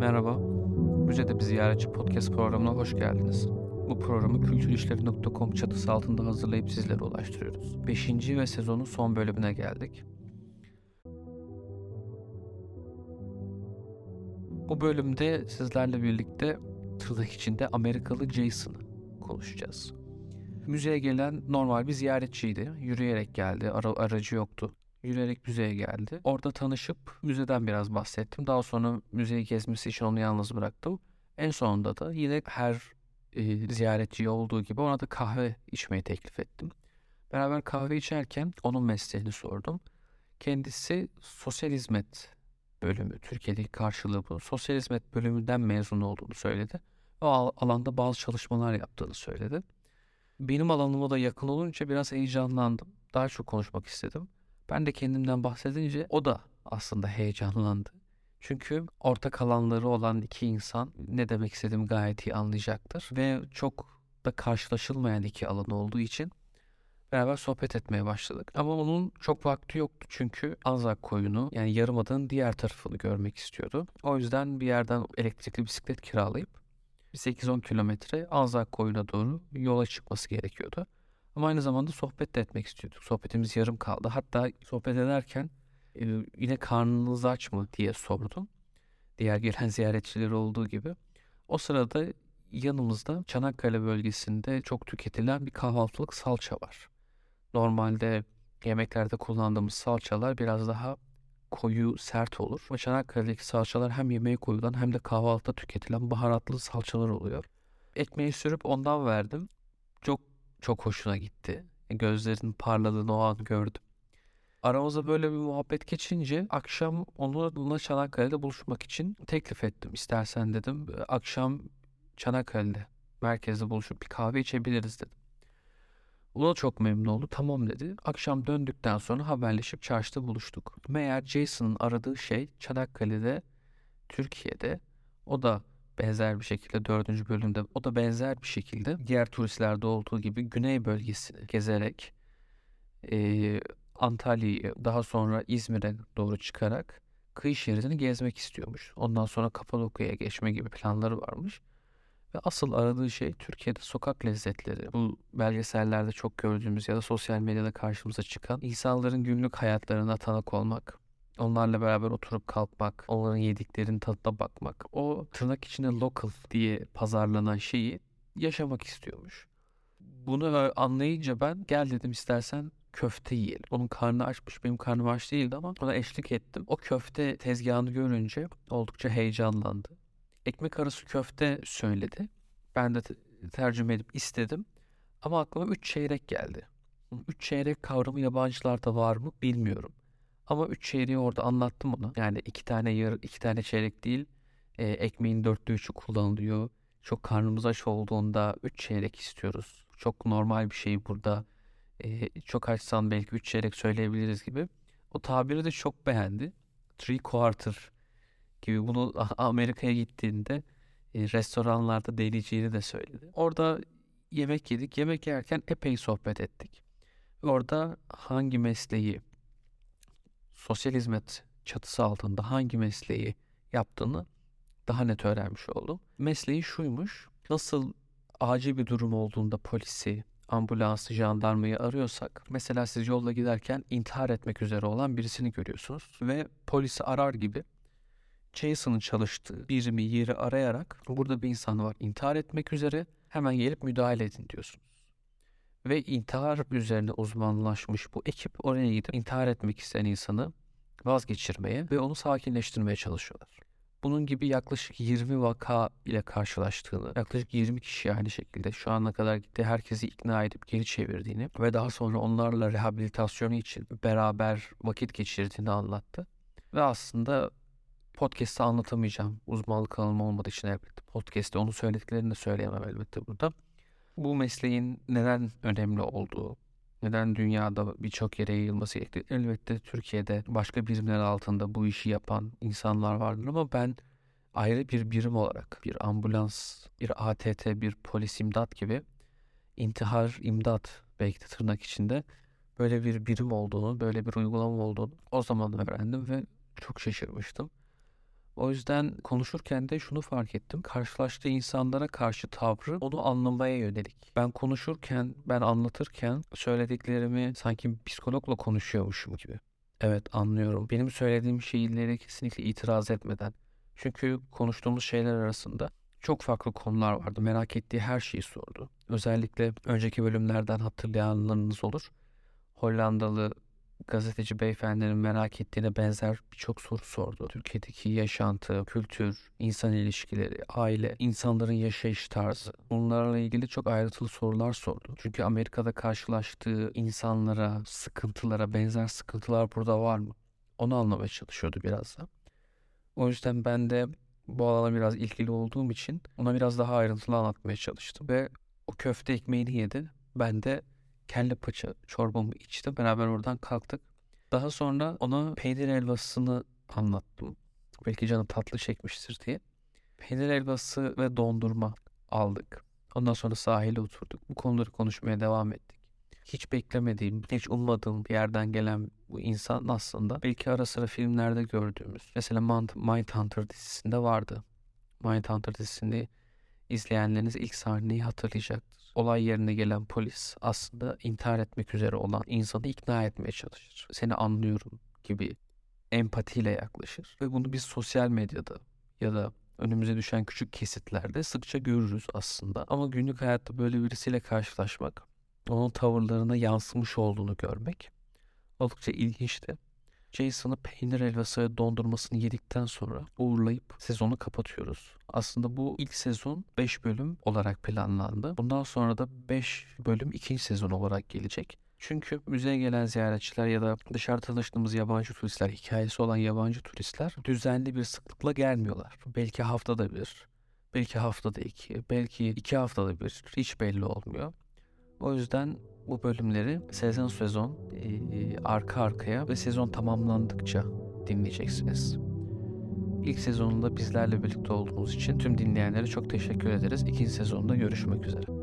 Merhaba, Müzede Bir Ziyaretçi podcast programına hoş geldiniz. Bu programı kültürişleri.com çatısı altında hazırlayıp sizlere ulaştırıyoruz. Beşinci ve sezonun son bölümüne geldik. Bu bölümde sizlerle birlikte tırnak içinde Amerikalı Jason'ı konuşacağız. Müzeye gelen normal bir ziyaretçiydi. Yürüyerek geldi, ara- aracı yoktu yürüyerek müzeye geldi. Orada tanışıp müzeden biraz bahsettim. Daha sonra müzeyi gezmesi için onu yalnız bıraktım. En sonunda da yine her e, ziyaretçi olduğu gibi ona da kahve içmeyi teklif ettim. Beraber kahve içerken onun mesleğini sordum. Kendisi sosyal hizmet bölümü, Türkiye'deki karşılığı bu. Sosyal hizmet bölümünden mezun olduğunu söyledi. O al- alanda bazı çalışmalar yaptığını söyledi. Benim alanıma da yakın olunca biraz heyecanlandım. Daha çok konuşmak istedim. Ben de kendimden bahsedince o da aslında heyecanlandı. Çünkü ortak alanları olan iki insan ne demek istediğimi gayet iyi anlayacaktır. Ve çok da karşılaşılmayan iki alan olduğu için beraber sohbet etmeye başladık. Ama onun çok vakti yoktu çünkü Anzak koyunu yani yarımada'nın diğer tarafını görmek istiyordu. O yüzden bir yerden elektrikli bisiklet kiralayıp 8-10 kilometre Anzak koyuna doğru yola çıkması gerekiyordu. Ama aynı zamanda sohbet de etmek istiyorduk. Sohbetimiz yarım kaldı. Hatta sohbet ederken e, yine karnınız aç mı diye sordum. Diğer gelen ziyaretçiler olduğu gibi. O sırada yanımızda Çanakkale bölgesinde çok tüketilen bir kahvaltılık salça var. Normalde yemeklerde kullandığımız salçalar biraz daha koyu, sert olur. Ama Çanakkale'deki salçalar hem yemeğe koyulan hem de kahvaltıda tüketilen baharatlı salçalar oluyor. Ekmeği sürüp ondan verdim. Çok çok hoşuna gitti. Gözlerinin parladığını o an gördüm. Aramızda böyle bir muhabbet geçince akşam onunla Çanakkale'de buluşmak için teklif ettim. İstersen dedim akşam Çanakkale'de merkezde buluşup bir kahve içebiliriz dedim. O da çok memnun oldu. Tamam dedi. Akşam döndükten sonra haberleşip çarşıda buluştuk. Meğer Jason'ın aradığı şey Çanakkale'de, Türkiye'de. O da benzer bir şekilde dördüncü bölümde o da benzer bir şekilde diğer turistlerde olduğu gibi güney bölgesini gezerek e, Antalya'yı daha sonra İzmir'e doğru çıkarak kıyı şeridini gezmek istiyormuş. Ondan sonra Kapadokya'ya geçme gibi planları varmış. Ve asıl aradığı şey Türkiye'de sokak lezzetleri. Bu belgesellerde çok gördüğümüz ya da sosyal medyada karşımıza çıkan insanların günlük hayatlarına tanık olmak. Onlarla beraber oturup kalkmak, onların yediklerinin tadına bakmak. O tırnak içinde local diye pazarlanan şeyi yaşamak istiyormuş. Bunu anlayınca ben gel dedim istersen köfte yiyelim. Onun karnı açmış benim karnım aç değildi ama ona eşlik ettim. O köfte tezgahını görünce oldukça heyecanlandı. Ekmek arası köfte söyledi. Ben de tercüme edip istedim. Ama aklıma üç çeyrek geldi. Üç çeyrek kavramı yabancılarda var mı bilmiyorum. Ama üç çeyreği orada anlattım ona. Yani iki tane yarı, iki tane çeyrek değil. E, ekmeğin dörtte üçü kullanılıyor. Çok karnımız aç olduğunda üç çeyrek istiyoruz. Çok normal bir şey burada. E, çok açsan belki üç çeyrek söyleyebiliriz gibi. O tabiri de çok beğendi. Three quarter gibi bunu Amerika'ya gittiğinde e, restoranlarda deneyeceğini de söyledi. Orada yemek yedik. Yemek yerken epey sohbet ettik. Orada hangi mesleği sosyal hizmet çatısı altında hangi mesleği yaptığını daha net öğrenmiş oldum. Mesleği şuymuş. Nasıl acil bir durum olduğunda polisi, ambulansı, jandarmayı arıyorsak mesela siz yolda giderken intihar etmek üzere olan birisini görüyorsunuz ve polisi arar gibi Jason'ın çalıştığı birimi yeri arayarak burada bir insan var intihar etmek üzere hemen gelip müdahale edin diyorsunuz. Ve intihar üzerine uzmanlaşmış bu ekip oraya gidip intihar etmek isteyen insanı vazgeçirmeye ve onu sakinleştirmeye çalışıyorlar. Bunun gibi yaklaşık 20 vaka ile karşılaştığını, yaklaşık 20 kişi aynı şekilde şu ana kadar gitti herkesi ikna edip geri çevirdiğini ve daha sonra onlarla rehabilitasyonu için beraber vakit geçirdiğini anlattı. Ve aslında podcast'te anlatamayacağım. Uzmanlık alanım olmadığı için elbette. Podcast'te onu söylediklerini de söyleyemem elbette burada. Bu mesleğin neden önemli olduğu, neden dünyada birçok yere yayılması gerektiği. Elbette Türkiye'de başka birimler altında bu işi yapan insanlar vardır ama ben ayrı bir birim olarak bir ambulans, bir ATT, bir polis imdat gibi intihar imdat belki de tırnak içinde böyle bir birim olduğunu, böyle bir uygulama olduğunu o zaman öğrendim ve çok şaşırmıştım. O yüzden konuşurken de şunu fark ettim. Karşılaştığı insanlara karşı tavrı onu anlamaya yönelik. Ben konuşurken, ben anlatırken söylediklerimi sanki psikologla konuşuyormuşum gibi. Evet anlıyorum. Benim söylediğim şeyleri kesinlikle itiraz etmeden. Çünkü konuştuğumuz şeyler arasında çok farklı konular vardı. Merak ettiği her şeyi sordu. Özellikle önceki bölümlerden hatırlayanlarınız olur. Hollandalı gazeteci beyefendinin merak ettiğine benzer birçok soru sordu. Türkiye'deki yaşantı, kültür, insan ilişkileri, aile, insanların yaşayış tarzı. Bunlarla ilgili çok ayrıntılı sorular sordu. Çünkü Amerika'da karşılaştığı insanlara, sıkıntılara benzer sıkıntılar burada var mı? Onu anlamaya çalışıyordu biraz da. O yüzden ben de bu alana biraz ilgili olduğum için ona biraz daha ayrıntılı anlatmaya çalıştım. Ve o köfte ekmeğini yedi. Ben de kelle paça çorbamı içtim. Beraber oradan kalktık. Daha sonra ona peynir helvasını anlattım. Belki canı tatlı çekmiştir diye. Peynir helvası ve dondurma aldık. Ondan sonra sahile oturduk. Bu konuları konuşmaya devam ettik. Hiç beklemediğim, hiç ummadığım bir yerden gelen bu insan aslında belki ara sıra filmlerde gördüğümüz. Mesela Mindhunter dizisinde vardı. Mindhunter dizisini izleyenleriniz ilk sahneyi hatırlayacaktır. Olay yerine gelen polis aslında intihar etmek üzere olan insanı ikna etmeye çalışır. Seni anlıyorum gibi empatiyle yaklaşır. Ve bunu biz sosyal medyada ya da önümüze düşen küçük kesitlerde sıkça görürüz aslında. Ama günlük hayatta böyle birisiyle karşılaşmak, onun tavırlarına yansımış olduğunu görmek oldukça ilginçti. Jason'ı peynir helvası dondurmasını yedikten sonra uğurlayıp sezonu kapatıyoruz. Aslında bu ilk sezon 5 bölüm olarak planlandı. Bundan sonra da 5 bölüm ikinci sezon olarak gelecek. Çünkü müzeye gelen ziyaretçiler ya da dışarı tanıştığımız yabancı turistler, hikayesi olan yabancı turistler düzenli bir sıklıkla gelmiyorlar. Belki haftada bir, belki haftada iki, belki iki haftada bir hiç belli olmuyor. O yüzden bu bölümleri sezon sezon e, arka arkaya ve sezon tamamlandıkça dinleyeceksiniz. İlk sezonunda bizlerle birlikte olduğunuz için tüm dinleyenlere çok teşekkür ederiz. İkinci sezonda görüşmek üzere.